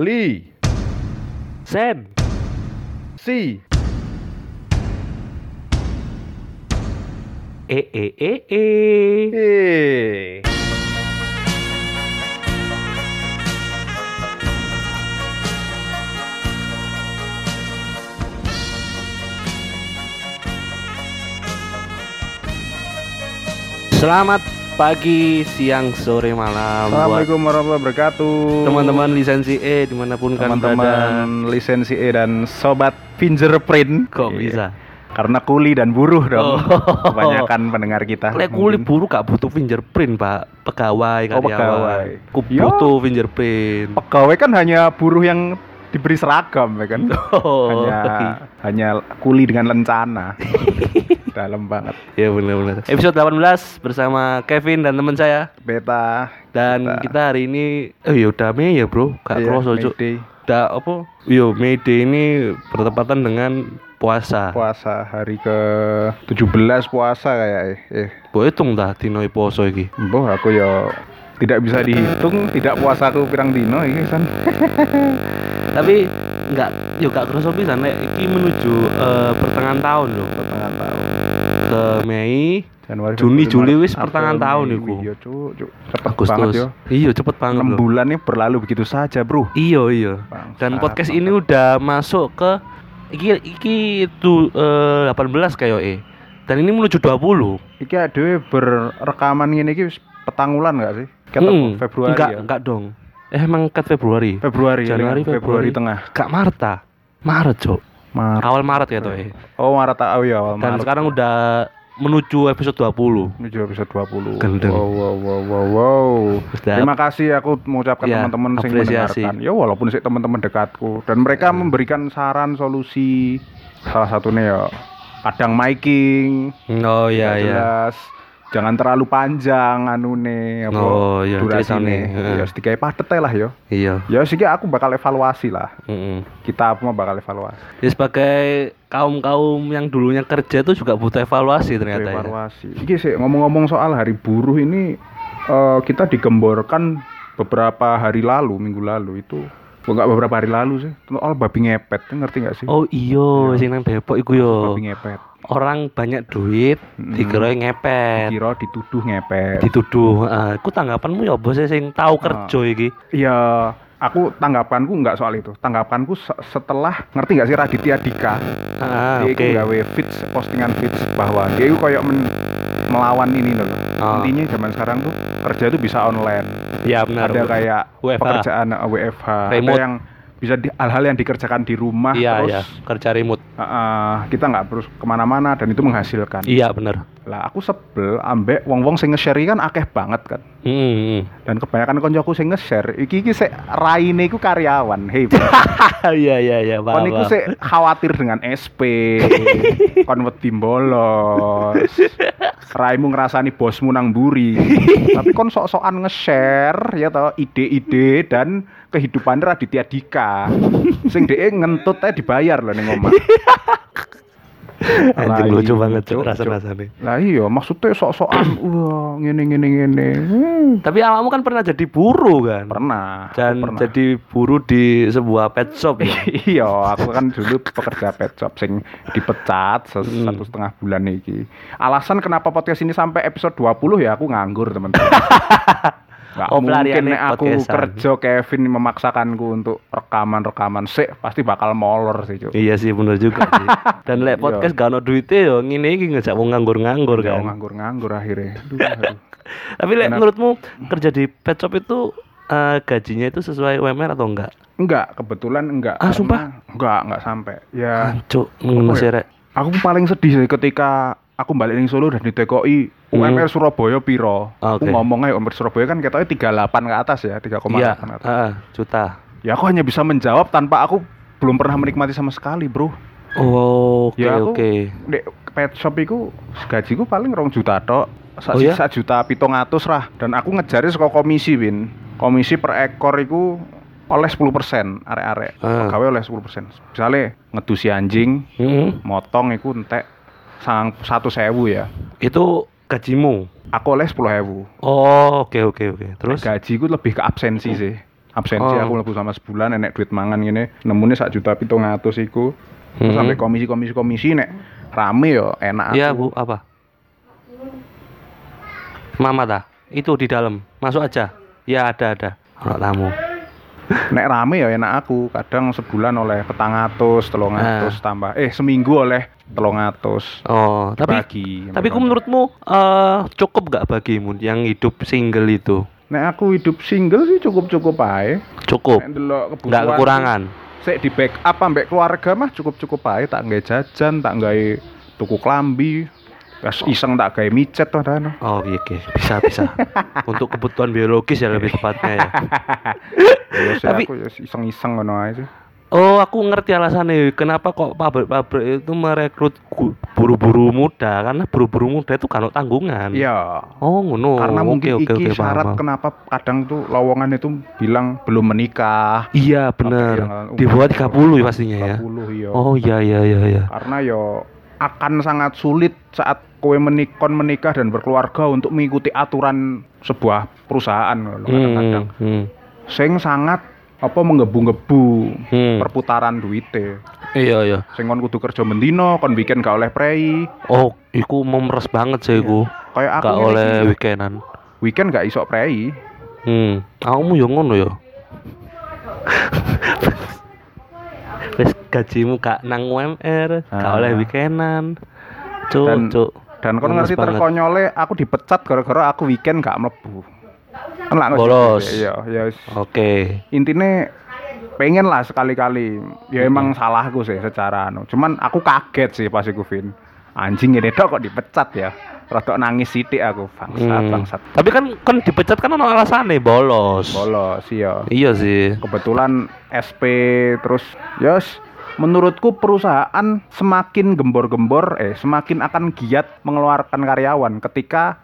Li, Sen. Si, E e e e. E. Selamat pagi, siang, sore, malam Assalamualaikum warahmatullahi wabarakatuh. teman-teman lisensi E di mana pun kan berada. teman-teman lisensi E dan sobat fingerprint. Kok Iya. bisa? Karena kuli dan buruh dong. Oh. Kebanyakan pendengar kita. Lek kulit mungkin. buru gak butuh fingerprint, Pak. Pegawai Oh, karyawan. pegawai. Ku Ya. butuh fingerprint. Pegawai kan hanya buruh yang diberi seragam ya kan. Oh. Hanya hanya kuli dengan lencana. Dalam banget. Ya benar-benar. Episode 18 bersama Kevin dan teman saya. Beta Dan Kita- kita hari ini oh ya udah Mei ya, Bro. Gak Iya, kroso, Cuk. Mayday. Udah apa? Yo, May Day ini bertepatan dengan puasa. puasa hari ke 17 puasa kayak eh. eh. Mbok hitung dah dino poso iki. Mbah aku ya tidak bisa dihitung tidak puasa aku pirang dino iki kan. Tapi enggak yo gak kroso pisan nek iki menuju eh, pertengahan tahun loh. pertengahan tahun. Ke Mei, Januari Juni, Juli wis pertengahan tahun iku. Iya, Cuk, Cuk. Cepet banget Agustus. yo. Iya, cepet banget. 6 Bro. bulan nih berlalu begitu saja, Bro. Iya, iya. Bangsat, Dan podcast bangsat. ini udah masuk ke iki iki itu eh, 18 kayak eh. Dan ini menuju 20. Iki adewe berrekaman ngene iki wis petang wulan enggak sih? Ketok Hmm, Februari enggak, ya. enggak dong. Eh emang kat Februari. Februari, ya, Januari, Februari, Februari. tengah. Gak Maret ta? Maret, Cok. Maret. Awal Maret ya toh eh. Oh, Maret oh ya awal Dan Maret. sekarang udah menuju episode 20. menuju episode 20. Gendeng. Wow, wow, wow, wow, wow. Terima kasih aku mengucapkan Ya, teman-teman yang apresiasi. mendengarkan. Ya walaupun sih teman-teman dekatku dan mereka memberikan saran solusi salah satunya ya kadang miking. Oh iya iya. jelas. Jangan terlalu panjang anune apa Oh, iya, durasine. Ya sedikit padet ae lah ya. Iya. Ya sih aku bakal evaluasi lah. Mm-mm. Kita semua bakal evaluasi. Ya sebagai kaum kaum yang dulunya kerja itu juga butuh evaluasi ternyata ya. evaluasi. Iki sih ngomong-ngomong soal hari buruh ini eh, kita digemborkan beberapa hari lalu, minggu lalu itu Oh, enggak beberapa hari lalu sih. Soal babi ngepet, ngerti nggak sih? Oh iya, sing nang Depok iku yo. babi ngepet. Orang banyak duit, Mm. dikira ngepet, Kira dituduh ngepet. dituduh. Ah, Aku tanggapanmu ya bos sing tahu Ah. kerja iki. Iya, aku tanggapanku nggak soal itu. Tanggapanku se- setelah ngerti nggak sih Raditya Dika? Ah, dia itu gawe feeds postingan feeds bahwa dia itu kayak men- melawan ini loh. Ah. Intinya zaman sekarang tuh kerja tuh bisa online. Ya benar. ada kayak WFH. pekerjaan uh, WFH Remote. ada yang bisa di, hal-hal yang dikerjakan di rumah Iya, terus. iya, kerja remote. uh, uh, kita nggak harus ke mana-mana dan itu menghasilkan. Iya, benar. lah aku sebel ambek wong-wong sing nge-share kan akeh banget kan. Hmm. dan kebanyakan koncoku sing nge-share iki iki sik raine iku karyawan hei Iya, iya, iya, kon iku sik khawatir dengan SP kon wedi bolos raimu ngerasani bosmu nang buri tapi kon sok-sokan nge-share ya toh ide-ide dan kehidupan Raditya Dika sing dhek ngentut ae dibayar loh ning omah Anjing lucu banget Cuk, cuk rasa-rasanya. lah iya maksudnya sok-sokan wah ngene ngene ngene Hmm, Tapi awakmu kan pernah jadi buruh kan? pernah Dan pernah. jadi buruh di sebuah pet shop ya. iya aku kan dulu pekerja pet shop sing dipecat Hmm. satu setengah bulan iki alasan kenapa podcast ini sampai episode 20 ya aku nganggur teman-teman Gak Oh, mungkin aku podcastan. kerja Kevin memaksakanku untuk rekaman-rekaman sih pasti bakal molor sih cuk Iya sih bener juga sih. Dan lek Iya. podcast gak ono duitnya yo ngene iki ngejak wong nganggur-nganggur Gak kan. nganggur-nganggur akhirnya Aduh, aduh. Tapi lek menurutmu kerja di pet shop itu eh, gajinya itu sesuai UMR atau enggak? enggak kebetulan enggak Ah, sumpah? enggak enggak sampai ya Cuk, Apa ya? aku paling sedih sih ketika aku balik ning Solo dan ditekoki UMR Surabaya piro. Ah, Aku ngomong aja UMR Surabaya kan ketoknya 38 ke atas ya, 3,8 Iya, ke atas. heeh, juta. Ya aku hanya bisa menjawab tanpa aku belum pernah menikmati sama sekali, Bro. Oh, oke Ya, aku- oke. Dek pet shop iku gajiku paling rong juta tok. Sak Oh, iya? sisa juta pitung atus lah dan aku ngejari saka komisi win komisi per ekor iku oleh 10% arek-arek Ah. pegawai oleh 10% misalnya ngedusi anjing Mm-mm. motong iku entek sang satu sewu ya Itu gajimu. aku oleh sepuluh sewu Oh, oke oke oke. Terus gaji ku lebih ke absensi sih absensi Oh. aku mlebu sama sebulan enek duit mangan ngene nemune sak juta 700 iku terus Mhm. sampai komisi-komisi komisi nek rame yo enak Iya aku. bu, apa? Mama dah, itu di dalam, masuk aja. Ya ada ada. Kalau tamu. nek rame ya enak aku kadang sebulan oleh petang atus telung atus Ah. tambah eh seminggu oleh telung atus Oh, tapi bagi tapi ku menurutmu eh cukup gak bagimu yang hidup single itu? nek aku hidup single sih cukup? Cukup aja Cukup, nggak kekurangan. sik di backup ambek keluarga mah cukup cukup aja tak nggawe jajan tak nggawe tuku klambi. Pas iseng tak gawe micet tuh dan Oh iya, oke, bisa bisa. Untuk kebutuhan biologis ya lebih tepatnya ya. ya Tapi- aku ya iseng-iseng ngono aja sih Oh, aku ngerti alasannya. Kenapa kok pabrik-pabrik itu merekrut buru-buru muda? Karena buru-buru muda itu kan tanggungan. iya Oh, ngono. karena Oke, mungkin oke, iki oke, syarat paham. kenapa kadang tuh lowongan itu bilang belum menikah Iya, Apa bener. yang- Di bawah 30 ya pastinya ya. 30 iya Oh, iya iya iya iya. karena yo akan sangat sulit saat kowe menikon menikah dan berkeluarga untuk mengikuti aturan sebuah perusahaan kadang-kadang Hmm, hmm, sing sangat apa menggebu-gebu hmm. perputaran duite Iya iya. sing kon kudu kerja mendino kon weekend gak oleh prei Oh, iku memeres banget sih iku. kayak aku Gak oleh iki, weekendan. weekend gak iso prei Hmm. Kamu yo ngono yo. Wes gajimu gak nang UMR, gak Ah. oleh weekendan. Cuk, Dan- cuk. dan kon ngerti banget. terkonyole aku dipecat gara-gara aku weekend gak mlebu ngerti, Bolos. iya ya wis. Oke. intine pengen lah sekali-kali ya emang salahku sih secara anu cuman aku kaget sih pas iku Vin anjing ini dok kok dipecat ya rodok nangis sithik aku bangsat Hmm. bangsat Tapi kan kan dipecat kan ono alasane bolos. bolos iya Iya sih. kebetulan SP terus yos menurutku perusahaan semakin gembor-gembor eh semakin akan giat mengeluarkan karyawan ketika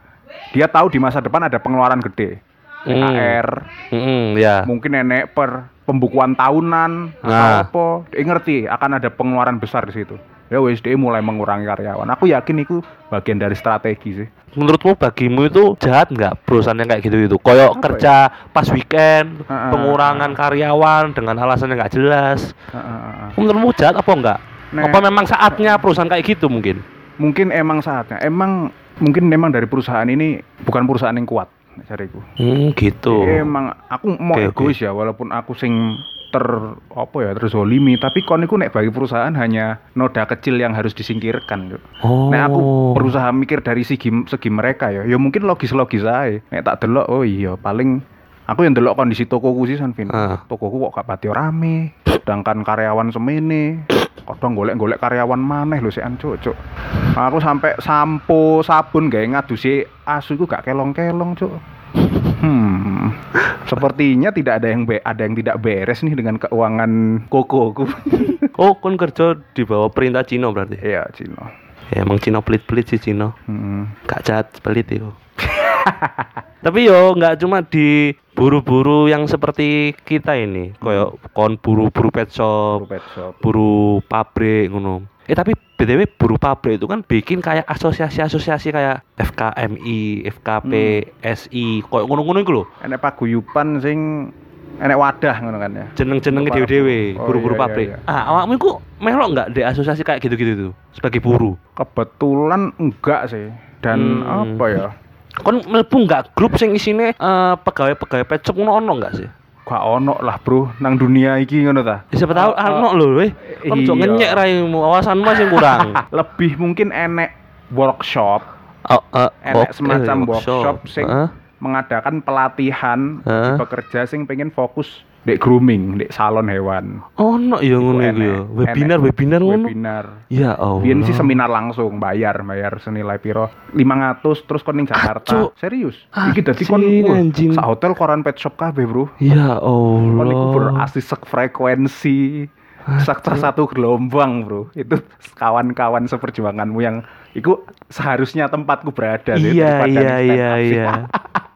dia tahu di masa depan ada pengeluaran gede Hmm. THR Hmm, ya. mungkin nenek per pembukuan tahunan Nah. atau apa dia ngerti akan ada pengeluaran besar di situ ya wis dia mulai mengurangi karyawan aku yakin itu bagian dari strategi sih Menurutmu bagimu itu jahat nggak perusahaan yang kayak gitu itu? Koyok Apa kerja pas weekend, ah, pengurangan karyawan dengan alasan yang nggak jelas. Heeh. Menurutmu jahat apa enggak? Nek- Apa memang saatnya perusahaan kayak gitu mungkin? mungkin emang saatnya emang mungkin memang dari perusahaan ini bukan perusahaan yang kuat cariku Hmm, gitu. emang aku mau oke. egois ya walaupun aku sing ter apa ya terzolimi tapi kon iku nek bagi perusahaan hanya noda kecil yang harus disingkirkan. Oh. Nek aku berusaha mikir dari segi segi mereka ya, ya mungkin logis-logis aja. Nek tak delok, oh iya paling aku yang delok kondisi tokoku sih Sanvin. Ah. Tokoku kok gak pati rame, sedangkan karyawan semene. Kadang golek-golek karyawan maneh lho sik cuk, cuk. Aku sampai sampo, sabun gawe ngadusi asu iku gak kelong-kelong, cuk. Hmm, sepertinya tidak ada yang be ada yang tidak beres nih dengan keuangan kokoku. Oh, kon kerja di bawah perintah Cino berarti. Iya, Cino. Ya, emang Cino pelit-pelit sih Cino. Hmm. Gak jahat pelit itu. Tapi yo nggak cuma di buru-buru yang seperti kita ini, koyo kon buru-buru pet shop, Guru pet shop. buru pabrik ngono. Eh tapi BTW buru pabrik itu kan bikin kayak asosiasi-asosiasi kayak FKMI, FKP, SI, koyo ngono-ngono iku lho. enek paguyuban sing enek wadah ngono kan ya. Jeneng-jenenge para dhewe-dhewe. Oh, buru-buru iya, iya, pabrik. iya. Ah, awakmu iku melok nggak di asosiasi kayak gitu-gitu tuh sebagai buruh? Kebetulan enggak sih. Dan Hmm. apa ya? Kon mlebu nggak grup sing isine eh, pegawai-pegawai pet shop ngono ono nggak sih? Gak ono lah, Bro, nang dunia iki ngono ta. Ya, siapa tahu Oh, ano lho weh. Kon iya. cok ngenyek raimu, awasanmu masih kurang. Lebih mungkin enek workshop, oh, eh, enek oke, semacam workshop sing Heeh. mengadakan pelatihan Heeh. pekerja sing pengen fokus di grooming, di salon hewan. Ono ya ngono Iku ya. Webinar, enek. webinar ngono. Webinar. Ya Allah. Biyen sih seminar langsung, bayar, bayar senilai piro? 500 terus kon ning Jakarta. Cuk. Serius. Iki dadi kon sak hotel koran pet shop kabeh, Bro. Ya Kon iku Allah. berasi frekuensi sektor satu gelombang bro itu kawan-kawan seperjuanganmu yang itu seharusnya tempatku berada Iya iya iya iya.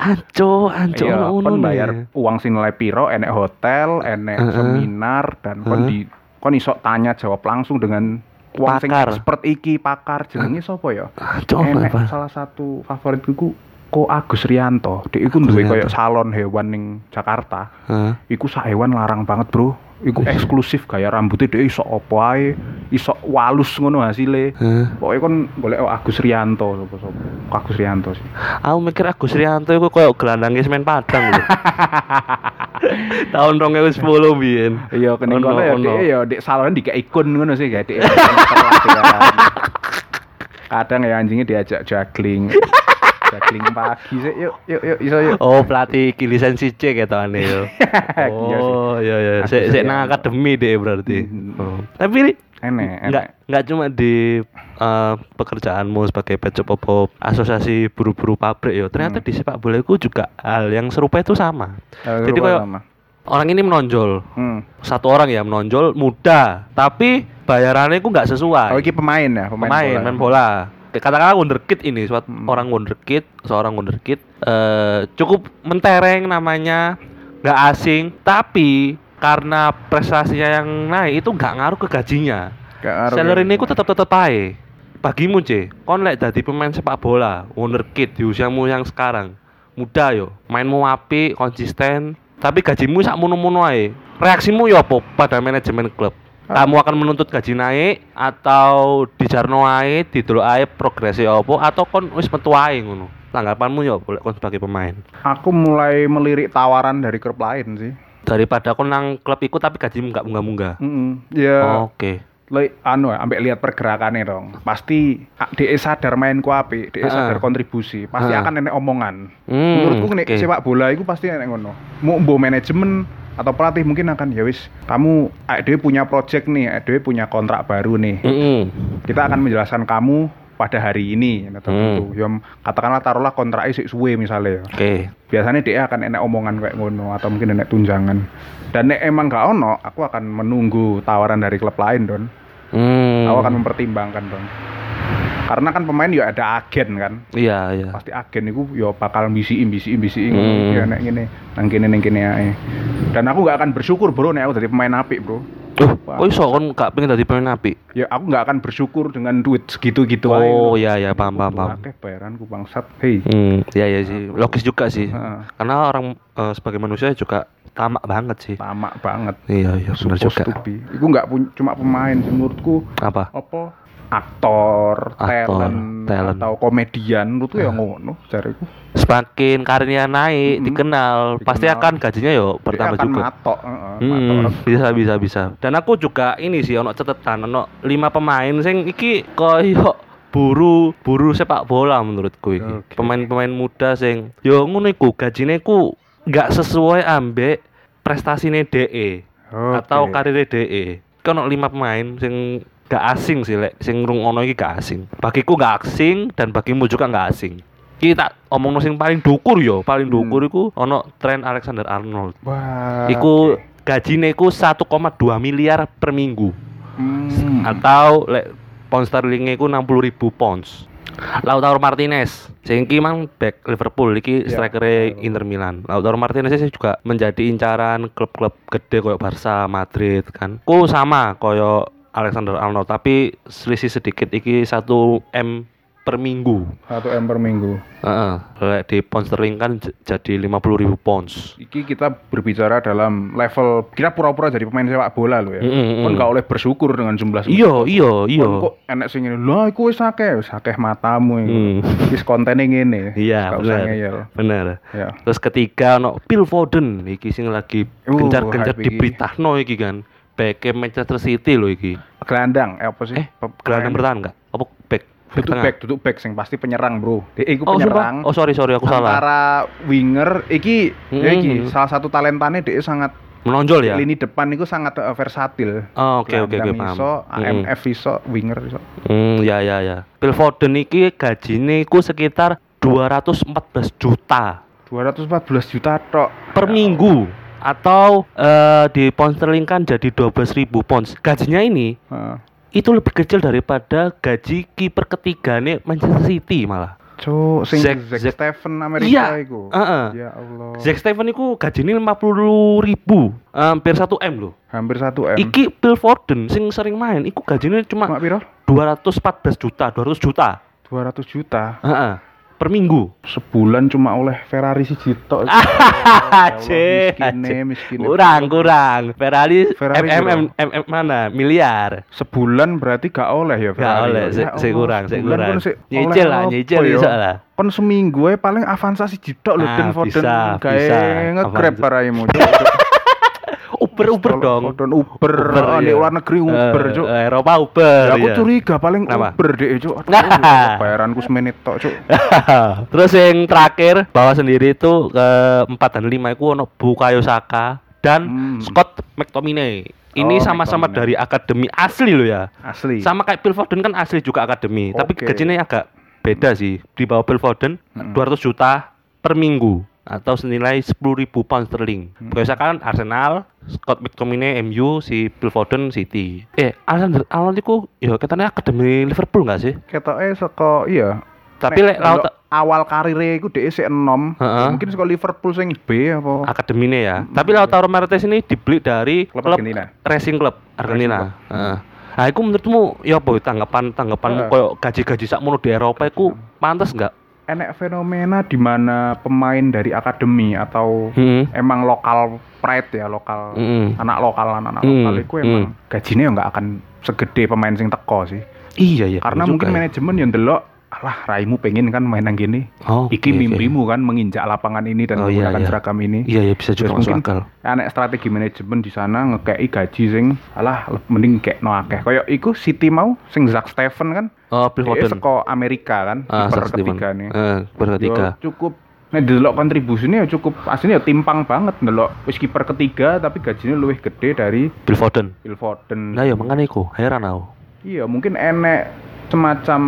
Anco, anco iya kon bayar ya. uang senilai piro enek hotel enek Heeh. seminar dan kon Heeh. di kon iso tanya jawab langsung dengan uang sing Pakar. expert iki pakar jenenge sapa ya Anco enek apa? salah satu favoritku ku Ko Agus Rianto, dia iku duwe koyo salon hewan ning Jakarta. Heeh. Iku sak hewan larang banget, Bro. Iku eksklusif gaya rambutnya dia iso opo ae, iso walus ngono hasile. Heeh. Pokoknya kon golek Agus Rianto sapa sapa. Agus Rianto sih. Aku mikir Agus Rianto iku koyo gelandang semen Padang lho. Tahun 2010 biyen. Iya, kening Ono, kono ya dia ya di salon di ikon ngono sih gak dia. Kadang ya anjingnya diajak juggling. juggling pagi sih. Yuk, yuk, yuk, iso yuk. Oh, pelatih iki lisensi C ketane yo. Oh, iya iya. Sik sik nang akademi deh berarti. Hmm. Oh. Tapi Enek, nggak enek. nggak cuma di eh, pekerjaanmu sebagai pet shop opo asosiasi buru-buru pabrik yo ternyata Hmm. di sepak bola itu juga hal yang serupa itu sama Eh, Jadi kayak- orang ini menonjol Hmm. satu orang ya menonjol muda tapi bayarannya itu nggak sesuai Oh, ini pemain ya, pemain, pemain bola. main bola katakanlah wonderkid ini suatu Hmm. orang wonderkid seorang wonderkid eh cukup mentereng namanya nggak asing tapi karena prestasinya yang naik itu nggak ngaruh ke gajinya Gak ngaruh salary ya. ini ku tetap tetap aja bagimu C kon lek dadi pemain sepak bola wonderkid di usiamu yang sekarang muda yo mainmu api konsisten tapi gajimu sak munu-munu ae reaksimu yo apa pada manajemen klub. Kamu akan menuntut gaji naik atau dijarno ae didelok ae progresi apa atau kon wis metu ae ngono tanggapanmu yo boleh kon sebagai pemain Aku mulai melirik tawaran dari klub lain sih. daripada kon nang klub iku tapi gajimu nggak munggah-munggah Mm Ya, oke le, anu ya, ambek lihat pergerakannya dong. Pasti ah, DE sadar main ku apik, DE sadar kontribusi, pasti Heeh. akan enek omongan. Hmm, Menurutku nek oke. sepak bola itu pasti enek ngono. Mau manajemen atau pelatih mungkin akan ya wis kamu AED punya project nih, AED punya kontrak baru nih. Mm-mm. Kita akan menjelaskan kamu pada hari ini atau Hmm. gitu. Ya katakanlah taruhlah kontraknya sik suwe misalnya. oke Biasanya dia akan enek omongan kayak ngono atau mungkin enek tunjangan. Dan nek emang gak ono, aku akan menunggu tawaran dari klub lain don. Hmm. Aku akan mempertimbangkan dong. Karena kan pemain ya ada agen kan. Iya, iya. Pasti agen itu ya bakal bisiin bisiin bisiin Hmm. ya nek ngene nang kene nang kene ae. Dan aku nggak akan bersyukur bro nek aku jadi pemain apik bro. Tuh, kok iso kon gak pengen dadi pemain apik? Ya aku nggak akan bersyukur dengan duit segitu-gitu. Oh, iya iya paham paham paham. Akeh bayaranku bangsat. Hei. Hmm, iya iya sih. Logis juga sih. Heeh. Karena orang eh, sebagai manusia juga tamak banget sih. Tamak banget. Iya iya benar juga. Iku nggak pun- cuma pemain menurutku Apa? apa aktor, Aktor, talent, talent. atau komedian menurutku ya ngono cariku. Semakin karirnya naik, Mm-mm. dikenal, pasti Dikenal. akan gajinya yo bertambah Dia akan juga. matok, heeh, Hmm, matok. bisa bisa bisa. Dan aku juga ini sih ono catatan ono lima pemain sing iki koyo buru buru sepak bola menurutku iki. Oke. Pemain-pemain muda sing yo ngono iku gajine ku nggak sesuai ambek prestasine DE Oke. atau karirnya DE. Kan ono lima pemain sing gak asing sih lek sing ono iki gak asing. Bagiku gak asing dan bagimu juga gak asing. Kita omong sing paling dukur yo, paling Hmm. dukur iku ono Trent Alexander Arnold. Wah. Iku gajine iku 1,2 miliar per minggu. Hmm. Atau lek pound sterling iku 60.000 pounds. Lautaro Martinez, sing iki mang back Liverpool iki Ya, striker Lautaro. Inter Milan. Lautaro Martinez sih juga menjadi incaran klub-klub gede koyo Barca, Madrid kan. Ku sama koyo Alexander Arnold tapi selisih sedikit iki 1 M per minggu. Satu M per minggu. Heeh. Lek di pound sterling kan jadi 50.000 pounds. Iki kita berbicara dalam level kita pura-pura jadi pemain sepak bola lo ya. Mm, mm, Kon mm. gak oleh bersyukur dengan jumlah. Iya, iya, iya. Kon kok enek sing ngene. Lah iku wis akeh, wis akeh matamu iku. Hmm. Wis kontene ngene. Iya, bener. Bener. Ya. Terus ketiga ono Phil Foden iki sing lagi Uh, gencar-gencar hype iki. diberitahno iki kan. Back Manchester City loh iki. Gelandang, eh apa sih? Eh, gelandang bertahan enggak? Apa back? Duduk back, duduk back sing pasti penyerang, Bro. Dia iku Oh, penyerang. sumpah? Oh, sorry sorry aku salah. Antara winger iki ya iki Hmm. salah satu talentanya dia sangat Menonjol ya? lini depan itu sangat eh, versatil. Oh, oke oke oke paham. iso. AMF iso, winger iso. Hmm, ya ya ya. Phil Foden iki gajine iku sekitar 214 juta 214 juta tok per minggu atau eh, di pound sterling kan jadi 12.000 pounds. Gajinya ini Heeh. itu lebih kecil daripada gaji kiper ketiga nih Manchester City malah. Cuk, sing Zack- Zack, Zack- Steven Amerika Iya, iku. heeh. Ya Allah. Zack Steven itu gajinya 50 ribu hampir 1 M loh. Hampir 1 M. Iki Phil Foden sing sering main, iku gajinya cuma Cuma piro? 214 juta, 200 juta. 200 juta. Heeh. Per minggu. Sebulan cuma oleh Ferrari siji tok. Cih, miskinnya, miskinnya. Kurang, kurang. Ferrari, Ferrari MM? MM mana? Miliar. Sebulan berarti gak oleh ya Gak oleh, Ya se- se kurang, se kurang. Nyicil lah, nyicil ya? bisa lah. Kon seminggu ae paling Avanza siji tok lho Ah, Den Foden gawe bisa. nge-grab paraimu. Uber, Uber dong. Foden Uber, oh, di iya. luar negeri Uber, Eh, Cuk. eh, Eropa Uber. Ya, aku iya. curiga paling Kenapa? Uber deh, Cuk. Aduh, Nah. bayaranku semenit tok, Cuk. Terus yang terakhir bawa sendiri itu ke 4 dan 5 itu ono Bukayo Saka dan Hmm. Scott McTominay. Ini Oh, sama-sama McTominay. dari akademi asli loh ya. Asli. Sama kayak Phil Foden kan asli juga akademi, tapi Oke. gajinya agak beda sih. Di bawah Phil Foden Mm-mm. 200 juta per minggu atau senilai 10.000 pound sterling. Hmm. Biasa kan Arsenal, Scott McTominay MU, si Phil Foden City. Eh, Alexander Arnold itu ya katanya akademi Liverpool nggak sih? Ketoknya saka iya. Tapi lek laut awal karirnya iku dhek sik enom. Heeh. Mungkin saka Liverpool sing B apa. akademinya ya. Tapi Lautaro Martinez ini dibeli dari Klub klub, Argentina. Racing Club Racing Argentina. Club. Heeh. Nah, itu menurutmu ya apa tanggapan tanggapanmu Heeh. koyo gaji-gaji sakmono di Eropa itu pantas nggak? Enek fenomena di mana pemain dari akademi atau Hmm. emang lokal pride ya, lokal Mm-mm. anak lokal anak Hmm, lokal itu emang gajinya ya nggak akan segede pemain sing teko sih. Iya ya. Karena mungkin manajemen yang delok alah raimu pengen kan main nang gini. oh, Iki oke, oke. mimpimu kan menginjak lapangan ini dan Oh, iya, menggunakan iya. seragam ini. Iya ya bisa juga masuk mungkin akal. Anek strategi manajemen di sana ngekei gaji sing alah mending kayak no akeh. Iku City mau sing Zack Steven kan Oh, Phil Foden. seko Amerika kan Ah, kiper Steven. ketiga nih. Eh, ketiga. Yo, cukup Nek delok kontribusinya ya cukup aslinya ya timpang banget delok wis kiper ketiga tapi gajinya lebih gede dari Phil Foden. Phil Foden. Nah ya makanya iku heran aku. Iya, mungkin enek semacam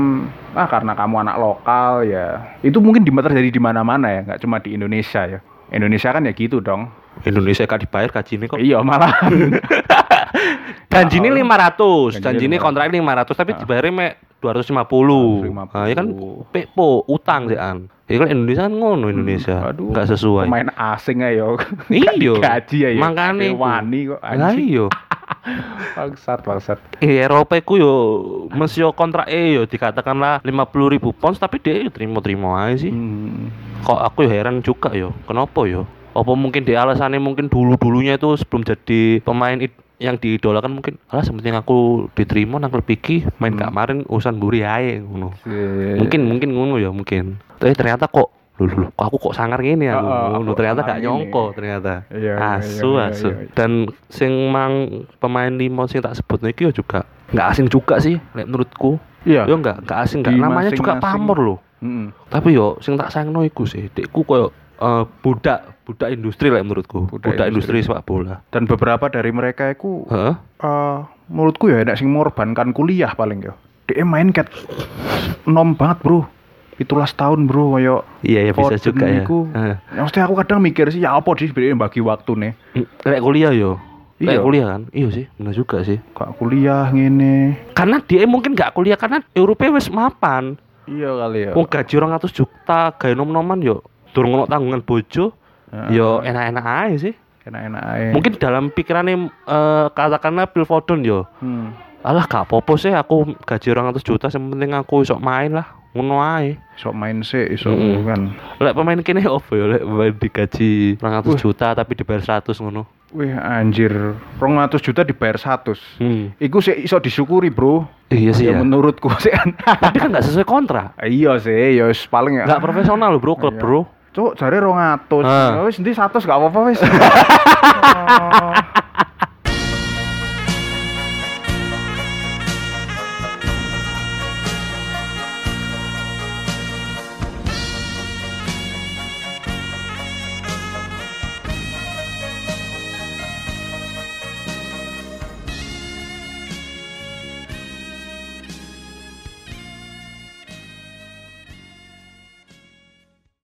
ah karena kamu anak lokal ya. Itu mungkin di terjadi di mana-mana ya, nggak cuma di Indonesia ya. Indonesia kan ya gitu dong. Indonesia gak dibayar gajinya kok. Iya, malah. Janji ini 500, Janjinya janji ini 500. kontrak 500 tapi dibayarnya mek 250. 250. Nah, ya kan pepo utang sih an. Ya kan Indonesia kan ngono Indonesia. Hmm, Aduh, Enggak sesuai. Pemain asing ayo. Iya. Gaji ya. Makanya wani kok iya. Bangsat, bangsat. Eh, Eropa iku yo mesti yo kontrak eh yo dikatakanlah 50.000 pounds tapi dia yo terima-terima aja sih. Hmm. Kok aku yo heran juga yo. Kenapa yo? Apa mungkin di alasannya mungkin dulu-dulunya itu sebelum jadi pemain yang diidolakan mungkin alah sementing aku diterima nang klub iki main Hmm. kemarin urusan buri ae ngono. Si- Mungkin mungkin ngono ya mungkin. Tapi ternyata kok lho, kok aku kok sangar gini Heeh, ngono aku ternyata gak nyongko ternyata. Iya, iya, asu iya, iya, asu. iya. Dan sing mang pemain limo sing tak sebut iki yo juga nggak asing juga sih menurutku. Iya. Yo nggak nggak asing nggak namanya juga masing-masing- pamor loh. Mm-mm. Tapi yo sing tak sayangno iku sih, dekku koyo eh, budak budak industri lah menurutku. Budak Budak, industri. industri. sepak bola. Dan beberapa dari mereka itu Heeh. eh menurutku ya enak sing mengorbankan kuliah paling ya. Dia main kat nom banget, Bro. Itulah tahun, Bro, kayak Iya ya bisa juga ya. iku. Heeh. Ya mesti aku kadang mikir sih ya apa sih sebenarnya bagi waktu nih. Lek kuliah yo. Iya. kuliah kan? Iya sih, benar juga sih. Gak kuliah ngene. Karena dia mungkin nggak kuliah karena Eropa wis mapan. Iya kali ya. Wong gaji 200 juta, gawe nom-noman yo durung ono tanggungan bojo, yo enak-enak aja sih. enak-enak aja. Mungkin dalam pikirannya eh, katakanlah Phil Foden yo, hmm. alah gak apa-apa sih aku gaji 200 juta, yang penting aku iso main lah, ngono ae. Iso main sih, iso Mm-mm. kan. Lek pemain kene opo yo, lek pemain digaji 200 juta tapi dibayar 100 ngono. Wih anjir, 200 juta dibayar 100. Hmm. Iku sih iso disyukuri, Bro. Iya sih ya ya. menurutku sih. Tapi kan nggak sesuai kontrak. iya sih, ya paling ya. Nggak profesional loh bro, klub Iya. bro. Cuk, jare 200. Ah. Ya wis endi 100 gak apa-apa wis.